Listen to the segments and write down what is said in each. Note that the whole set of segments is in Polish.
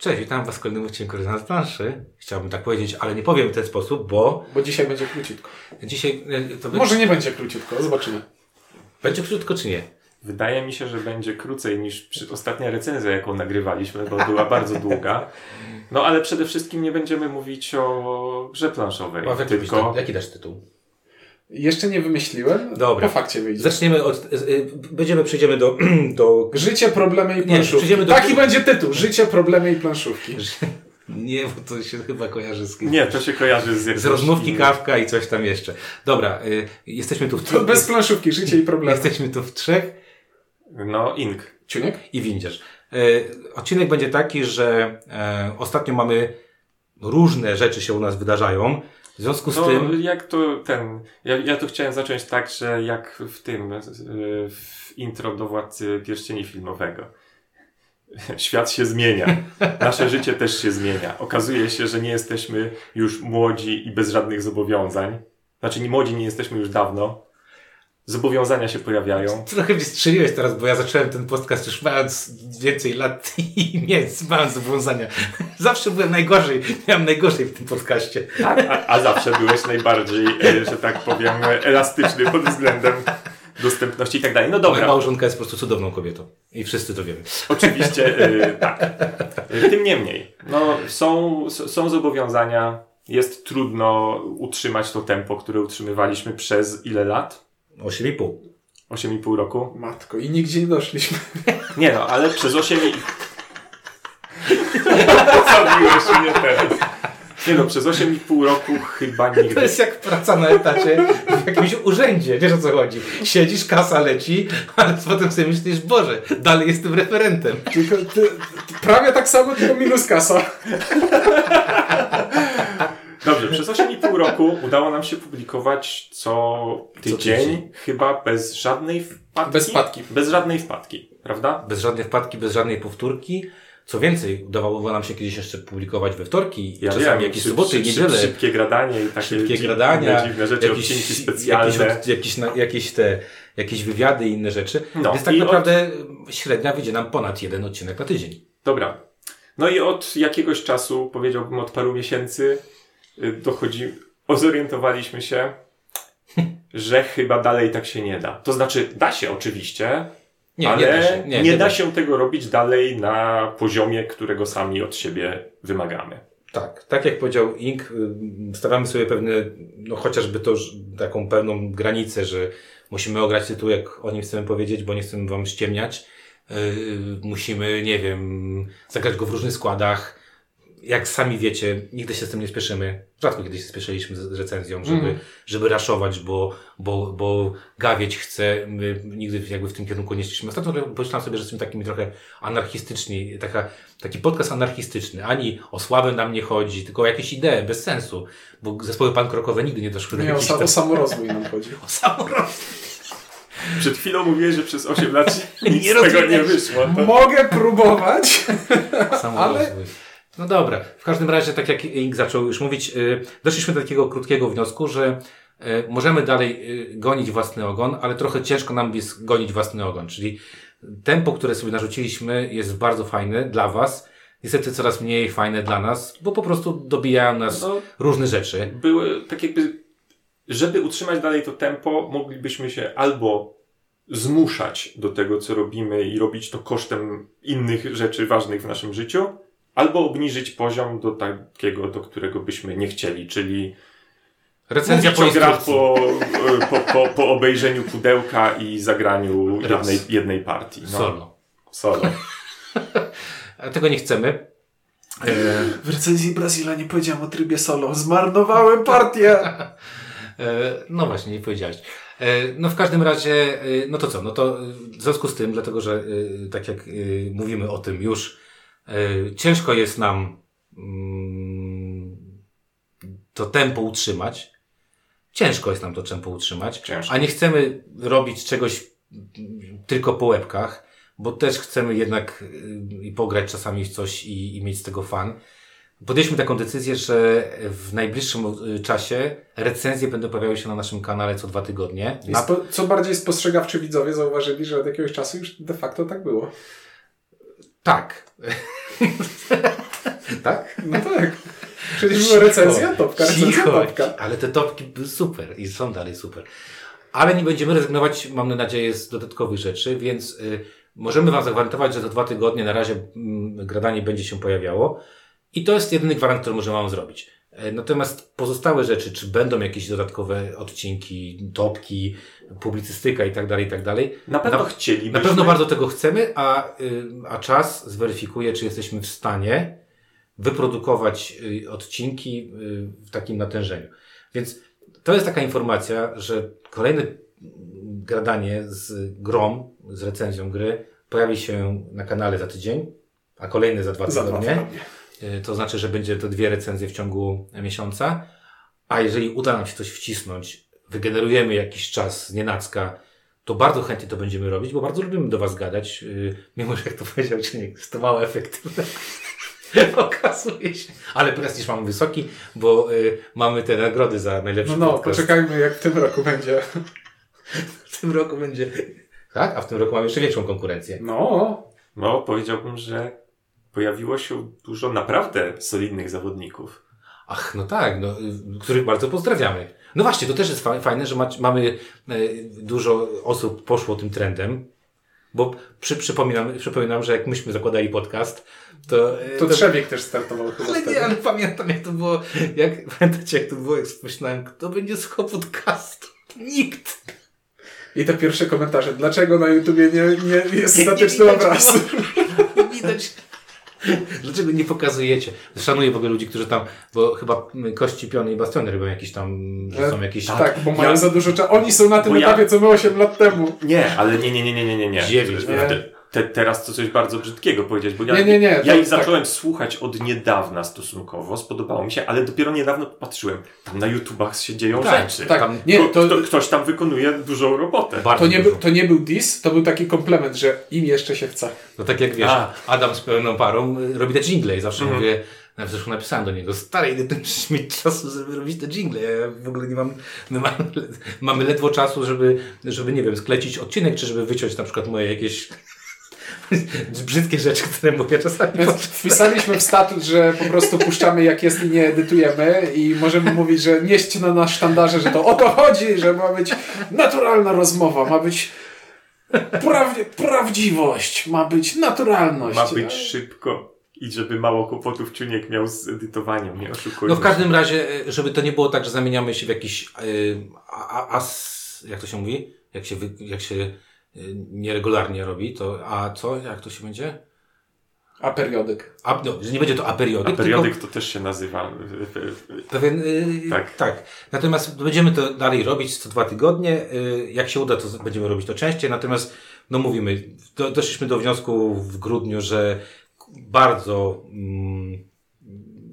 Cześć, witam Was w kolejnym odcinku Rezonans Planszy. Chciałbym tak powiedzieć, ale nie powiem w ten sposób, bo Bo dzisiaj będzie króciutko. dzisiaj e, to Może nie będzie króciutko, zobaczymy. będzie krótko czy nie? Wydaje mi się, że będzie krócej niż przy ostatnia recenzja, jaką nagrywaliśmy, bo była bardzo długa. No ale przede wszystkim nie będziemy mówić o grze planszowej, jaki, tylko jaki dasz tytuł? Jeszcze nie wymyśliłem. Dobra. Po fakcie wyjdzie. Zaczniemy od... e, Będziemy, przejdziemy do... do Życie, problemy i Nie, planszówki. przejdziemy do- Taki będzie tytuł. Życie, problemy i planszówki. nie, bo to się chyba kojarzy z... nie, to się kojarzy z Z rozmówki innym- kawka i coś tam jeszcze. Dobra, y, jesteśmy tu w To bez planszówki, życie i problemy. Jesteśmy tu w trzech No, Ink. Ciuniek? i windziarz. Y, odcinek będzie taki, że e, ostatnio mamy różne rzeczy się u nas wydarzają. W związku z No, tym... jak to ten. Ja, ja to chciałem zacząć tak, że jak w tym, e, w intro do władcy pierścieni filmowego. Świat się zmienia. Nasze życie też się zmienia. Okazuje się, że nie jesteśmy już młodzi i bez żadnych zobowiązań. Znaczy, młodzi nie jesteśmy już dawno. Zobowiązania się pojawiają. Trochę mnie strzeliłeś teraz, bo ja zacząłem ten podcast już mając więcej lat i mieć, mając zobowiązania. Zawsze byłem najgorzej, miałem najgorzej w tym podcaście. A, a, a zawsze byłeś najbardziej, e, że tak powiem, elastyczny pod względem dostępności i tak dalej. No Moja dobra. małżonka jest po prostu cudowną kobietą. I wszyscy to wiemy. Oczywiście e, tak. Tym niemniej, no, są, są zobowiązania, jest trudno utrzymać to tempo, które utrzymywaliśmy przez ile lat? 8,5. 8,5 roku? Matko, i nigdzie nie doszliśmy. Nie no, ale przez 8 i... Zabiłeś mnie teraz. Nie no, przez 8,5 roku chyba To nigdy. jest jak praca na etacie w jakimś urzędzie. Wiesz o co chodzi? Siedzisz, kasa leci, ale potem sobie myślisz, Boże, dalej jestem referentem. Tylko ty, ty, prawie tak samo, tylko minus kasa. Dobrze, przez 8,5 roku udało nam się publikować co tydzień, tydzień. chyba bez żadnej wpadki. Bez wpadki. Bez żadnej wpadki, prawda? Bez żadnej wpadki, bez żadnej powtórki. Co więcej, udawało nam się kiedyś jeszcze publikować we wtorki, Ja czasami wiem, jakieś szyb- soboty szyb- niedzielę. Szybkie gradanie i takie Szybkie dziwne, gradania, dziwne rzeczy, jakieś, odcinki specjalne. jakieś, jakieś, jakieś te, jakieś wywiady i inne rzeczy. No, Więc tak i od- naprawdę średnia wyjdzie nam ponad jeden odcinek na tydzień. Dobra. No i od jakiegoś czasu, powiedziałbym od paru miesięcy, dochodzi, zorientowaliśmy się, że chyba dalej tak się nie da. To znaczy, da się oczywiście, Nie, ale nie da się. Nie, nie da się tego robić dalej na poziomie, którego sami od siebie wymagamy. Tak, tak jak powiedział Ink, y, stawiamy sobie pewne, no chociażby to, taką pewną granicę, że musimy ograć tytuł, jak o nim chcemy powiedzieć, bo nie chcemy wam ściemniać. Yy, musimy, nie wiem, zagrać go w różnych składach. Jak sami wiecie, nigdy się z tym nie spieszymy. Rzadko kiedyś się spieszyliśmy z recenzją, żeby, Mhm. żeby raszować, bo, bo, bo gawieć chce. My nigdy jakby w tym kierunku nie szliśmy. Ostatnio pomyślałem sobie, że jesteśmy takimi trochę anarchistyczni, taka, taki podcast anarchistyczny. Ani o sławę nam nie chodzi, tylko o jakieś idee, bez sensu. Bo zespoły pankrokowe nigdy nie doszły do Nie, o, sa, o samorozwój nam chodzi. o samorozwój. Przed chwilą mówiłeś, że przez 8 lat nic Nie z tego nie wyszło. To... Mogę próbować. Samorozwój. No dobra, w każdym razie, tak jak Ink zaczął już mówić, y, doszliśmy do takiego krótkiego wniosku, że y, możemy dalej y, gonić własny ogon, ale trochę ciężko nam jest gonić własny ogon, czyli tempo, które sobie narzuciliśmy jest bardzo fajne dla Was, niestety coraz mniej fajne dla nas, bo po prostu dobijają nas No, różne rzeczy. były tak jakby, żeby utrzymać dalej to tempo, moglibyśmy się albo zmuszać do tego, co robimy i robić to kosztem innych rzeczy ważnych w naszym życiu, albo obniżyć poziom do takiego, do którego byśmy nie chcieli, czyli Recenzja po instrukcji. po, po, po, po obejrzeniu pudełka i zagraniu Raz. jednej, jednej partii. No. Solo. Solo. A tego nie chcemy. E, W recenzji Brazila nie powiedziałem o trybie solo. Zmarnowałem partię. E, No właśnie, nie powiedziałeś. E, No w każdym razie, e, no to co, no to e, w związku z tym, dlatego że e, tak jak e, mówimy o tym już, e, ciężko jest nam mm, to tempo utrzymać. Ciężko jest nam to tempo utrzymać. Ciężko. A nie chcemy robić czegoś tylko po łebkach, bo też chcemy jednak y, i pograć czasami w coś i, i mieć z tego fan. Podjęliśmy taką decyzję, że w najbliższym y, czasie recenzje będą pojawiały się na naszym kanale co dwa tygodnie. Na, co bardziej spostrzegawczy widzowie zauważyli, że od jakiegoś czasu już de facto tak było. Tak. Tak? No tak. Przecież była recenzja topka, recenzja topka. Ale te topki były super i są dalej super. Ale nie będziemy rezygnować, mam nadzieję, z dodatkowych rzeczy, więc y, możemy Wam zagwarantować, że za dwa tygodnie na razie mm, gradanie będzie się pojawiało. I to jest jedyny gwarant, który możemy Wam zrobić. E, Natomiast pozostałe rzeczy, czy będą jakieś dodatkowe odcinki, topki, publicystyka i tak dalej, i tak dalej. Na pewno Na- chcielibyśmy. Na pewno bardzo tego chcemy, a, y, a czas zweryfikuje, czy jesteśmy w stanie wyprodukować y, odcinki y, w takim natężeniu. Więc to jest taka informacja, że kolejne mm, gradanie z grą, z recenzją gry pojawi się na kanale za tydzień, a kolejny za dwa Za dwa tygodnie. Y, To znaczy, że będzie to dwie recenzje w ciągu miesiąca. A jeżeli uda nam się coś wcisnąć, wygenerujemy jakiś czas z nienacka, to bardzo chętnie to będziemy robić, bo bardzo lubimy do Was gadać. Yy, Mimo, że jak to powiedział Cieniek, jest to mało efektywne. Okazuje się. Ale prestiż mamy wysoki, bo y, mamy te nagrody za najlepszy No no, podcast. poczekajmy jak w tym roku będzie. W tym roku będzie... Tak? A w tym roku mamy jeszcze większą konkurencję. No, No, powiedziałbym, że pojawiło się dużo naprawdę solidnych zawodników. Ach, no tak, no, których bardzo pozdrawiamy. No właśnie, to też jest fa- fajne, że ma, mamy e, dużo osób poszło tym trendem, bo przy, przypominam, przypominam, że jak myśmy zakładali podcast, to... e, to Trzebiek też startował chyba Ale nie, ale pamiętam jak to było, jak, pamiętacie jak to było, jak myślałem, kto będzie słuchał podcastu? Nikt! I te pierwsze komentarze. Dlaczego na YouTubie nie, nie jest statyczny widać obraz? Nie widać. Dlaczego nie pokazujecie? Szanuję w ogóle ludzi, którzy tam, bo chyba Kości, Piony i Bastiony robią jakieś tam, że są jakieś... Tak, bo mają Ja- za dużo czasu. Oni są na tym Bo ja- etapie, co my 8 lat temu. Nie, ale nie, nie, nie, nie, nie, nie. nie. Dziewięć, nie? Te, te, teraz to coś bardzo brzydkiego powiedzieć, bo ja, Nie, nie, nie, ja tak, ich zacząłem słuchać od niedawna stosunkowo, spodobało mi się, ale dopiero niedawno patrzyłem. Tam na YouTubach się dzieją Tak, rzeczy. Tak, Tam nie, to, kto, ktoś tam wykonuje dużą robotę. To, nie był, to nie był diss, to był taki komplement, że im jeszcze się chce. No tak jak wiesz, A. Adam z pełną parą y, robi te jingle i zawsze Mhm. mówię, nawet zresztą napisałem do niego, stary, ile musisz mieć czasu, żeby robić te jingle? Ja w ogóle nie mam, my mamy, mamy ledwo czasu, żeby, żeby, nie wiem, sklecić odcinek, czy żeby wyciąć na przykład moje jakieś brzydkie rzeczy, które mówię czasami. Więc wpisaliśmy w statut, że po prostu puszczamy jak jest i nie edytujemy i możemy mówić, że nieść na nasz sztandarze, że to o to chodzi, że ma być naturalna rozmowa, ma być praw- prawdziwość, ma być naturalność. Ma być szybko i żeby mało kłopotów Ciuniek miał z edytowaniem, nie oszukujmy No w każdym razie, y, żeby to nie było tak, że zamieniamy się w jakiś y, a, a, as, jak to się mówi? Jak się, wy, jak się nieregularnie robi, to a co? Jak to się będzie? A periodyk. A, no, że nie będzie to aperiody, A periodyk to też się nazywa. Pewien, yy, Tak. tak. Natomiast będziemy to dalej robić co dwa tygodnie. Yy, jak się uda, to będziemy robić to częściej. Natomiast, no mówimy, do, doszliśmy do wniosku w grudniu, że bardzo, mm,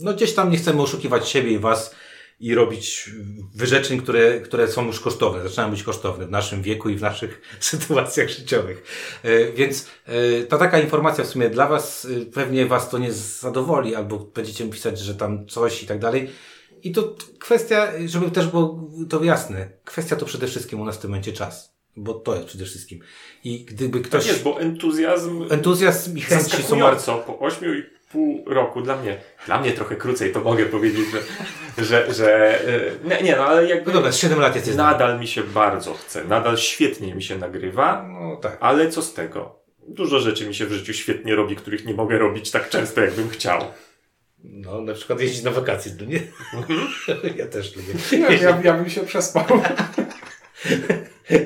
no gdzieś tam nie chcemy oszukiwać siebie i was i robić wyrzeczeń, które, które są już kosztowne, zaczynają być kosztowne w naszym wieku i w naszych sytuacjach życiowych. E, Więc e, ta taka informacja w sumie dla Was, e, pewnie Was to nie zadowoli, albo będziecie pisać, że tam coś i tak dalej. I to kwestia, żeby też było to jasne, kwestia to przede wszystkim u nas w tym momencie czas, bo to jest przede wszystkim. I gdyby Tak ktoś... jest, bo entuzjazm Entuzjazm i chęci są bardzo... po ośmiu i pół roku dla mnie, dla mnie trochę krócej, to mogę powiedzieć, że, że, że e, nie, nie, no ale jakby No dobra, z 7 lat jesteś nadal mi się bardzo chce, nadal świetnie mi się nagrywa, No tak. ale co z tego? Dużo rzeczy mi się w życiu świetnie robi, których nie mogę robić tak często, jakbym chciał. No, na przykład jeździć na wakacje, no nie? ja też lubię. Nie, ja, ja bym się przespał.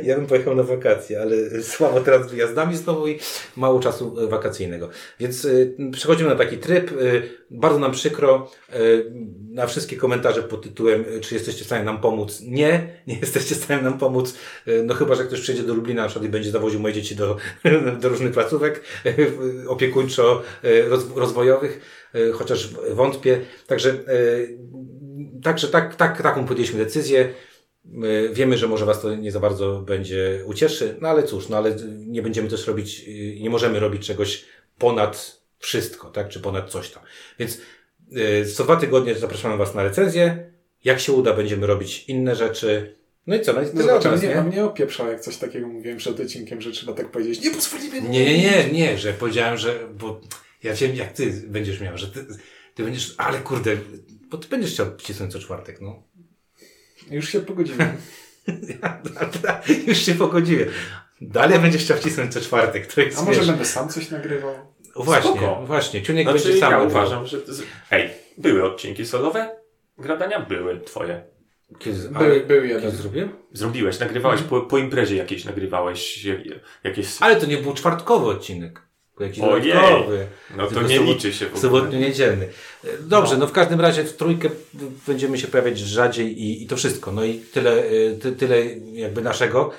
Ja bym pojechał na wakacje, ale słabo teraz wyjazdami znowu i mało czasu e, wakacyjnego. Więc y, przechodzimy na taki tryb. Y, bardzo nam przykro. Na wszystkie komentarze pod tytułem, czy jesteście w stanie nam pomóc? Nie, nie jesteście w stanie nam pomóc. No chyba, że ktoś przyjedzie do Lublina na przykład i będzie zawoził moje dzieci do, do różnych placówek opiekuńczo roz, rozwojowych, y, chociaż wątpię. Także, także tak, tak, taką podjęliśmy decyzję. My Wiemy, że może Was to nie za bardzo będzie ucieszy, no ale cóż, no ale nie będziemy też robić, yy, nie możemy robić czegoś ponad wszystko, tak, czy ponad coś tam. Więc yy, co dwa tygodnie zapraszamy Was na recenzję. Jak się uda, będziemy robić inne rzeczy. No i co, no i No tyle zobaczymy, nas, nie, nie? mnie opieprzał, jak coś takiego mówiłem przed odcinkiem, że trzeba tak powiedzieć. Nie pozwolimy Nie, nie, nie, nie, że powiedziałem, że, bo ja wiem, jak Ty będziesz miał, że Ty, Ty będziesz, ale kurde, bo ty będziesz chciał wcisnąć co czwartek, no. Już się pogodziłem. Już się pogodziłem. Dalej będziesz chciał wcisnąć co czwartek, to jest A może wiesz, będę sam coś nagrywał? Właśnie, Spoko. właśnie. Ciuniek Znaczy, będzie sam ja nagrywał. uważam, że... z- Ej, były odcinki solowe? Gradania były twoje. Kiedy, Był, ale, był jeden. kiedy zrobiłem? Zrobiłeś, nagrywałeś po, po imprezie jakiejś, nagrywałeś jak- jakieś... Ale to nie był czwartkowy odcinek. Jakiś Ojej. dodatkowy. No to nie liczy się w ogóle. Sobotnio-niedzielny. E, Dobrze, no. w każdym razie w trójkę będziemy się pojawiać rzadziej i, i to wszystko. No i tyle, e, ty, tyle jakby naszego.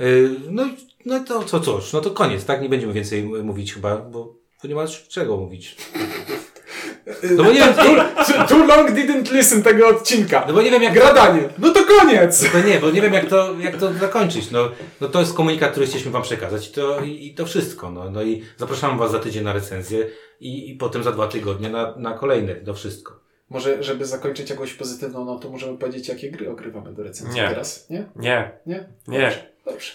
E, No i no to co cóż, no to koniec, tak? Nie będziemy więcej mówić chyba, bo, bo nie ma czego mówić. No bo nie wiem, Too, too long didn't listen tego odcinka. no bo nie wiem jak Gradanie. No to koniec! No nie, bo nie wiem jak to, jak to zakończyć. No, no to jest komunikat, który chcieliśmy Wam przekazać i to, i, i to wszystko. No, no i zapraszamy Was za tydzień na recenzję i, i potem za dwa tygodnie na, na kolejne, to wszystko. Może, żeby zakończyć jakąś pozytywną notą, możemy powiedzieć, jakie gry ogrywamy do recenzji Nie. teraz? Nie? Nie, Nie? nie. Dobrze.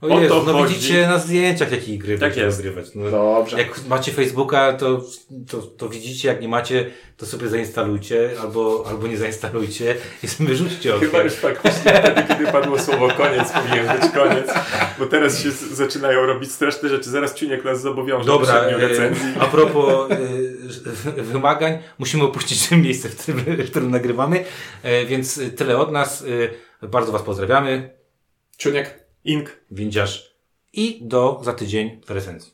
O O to no chodzi. widzicie na zdjęciach jakie gry Tak jest. rozgrywać. No, Dobrze. jak macie Facebooka, to, to, to widzicie, jak nie macie, to sobie zainstalujcie albo, albo nie zainstalujcie i sobie wyrzućcie okiem. Chyba już faktycznie wtedy, kiedy padło słowo koniec, powinien być koniec. Bo teraz się zaczynają robić straszne rzeczy. Zaraz Czuniek nas zobowiąże Dobra, do e, recenzji. a propos e, wymagań, musimy opuścić miejsce, w którym, w którym nagrywamy, e, więc tyle od nas. E, Bardzo Was pozdrawiamy. Czuniek. Ink. Windziarz. I do za tydzień w recenzji.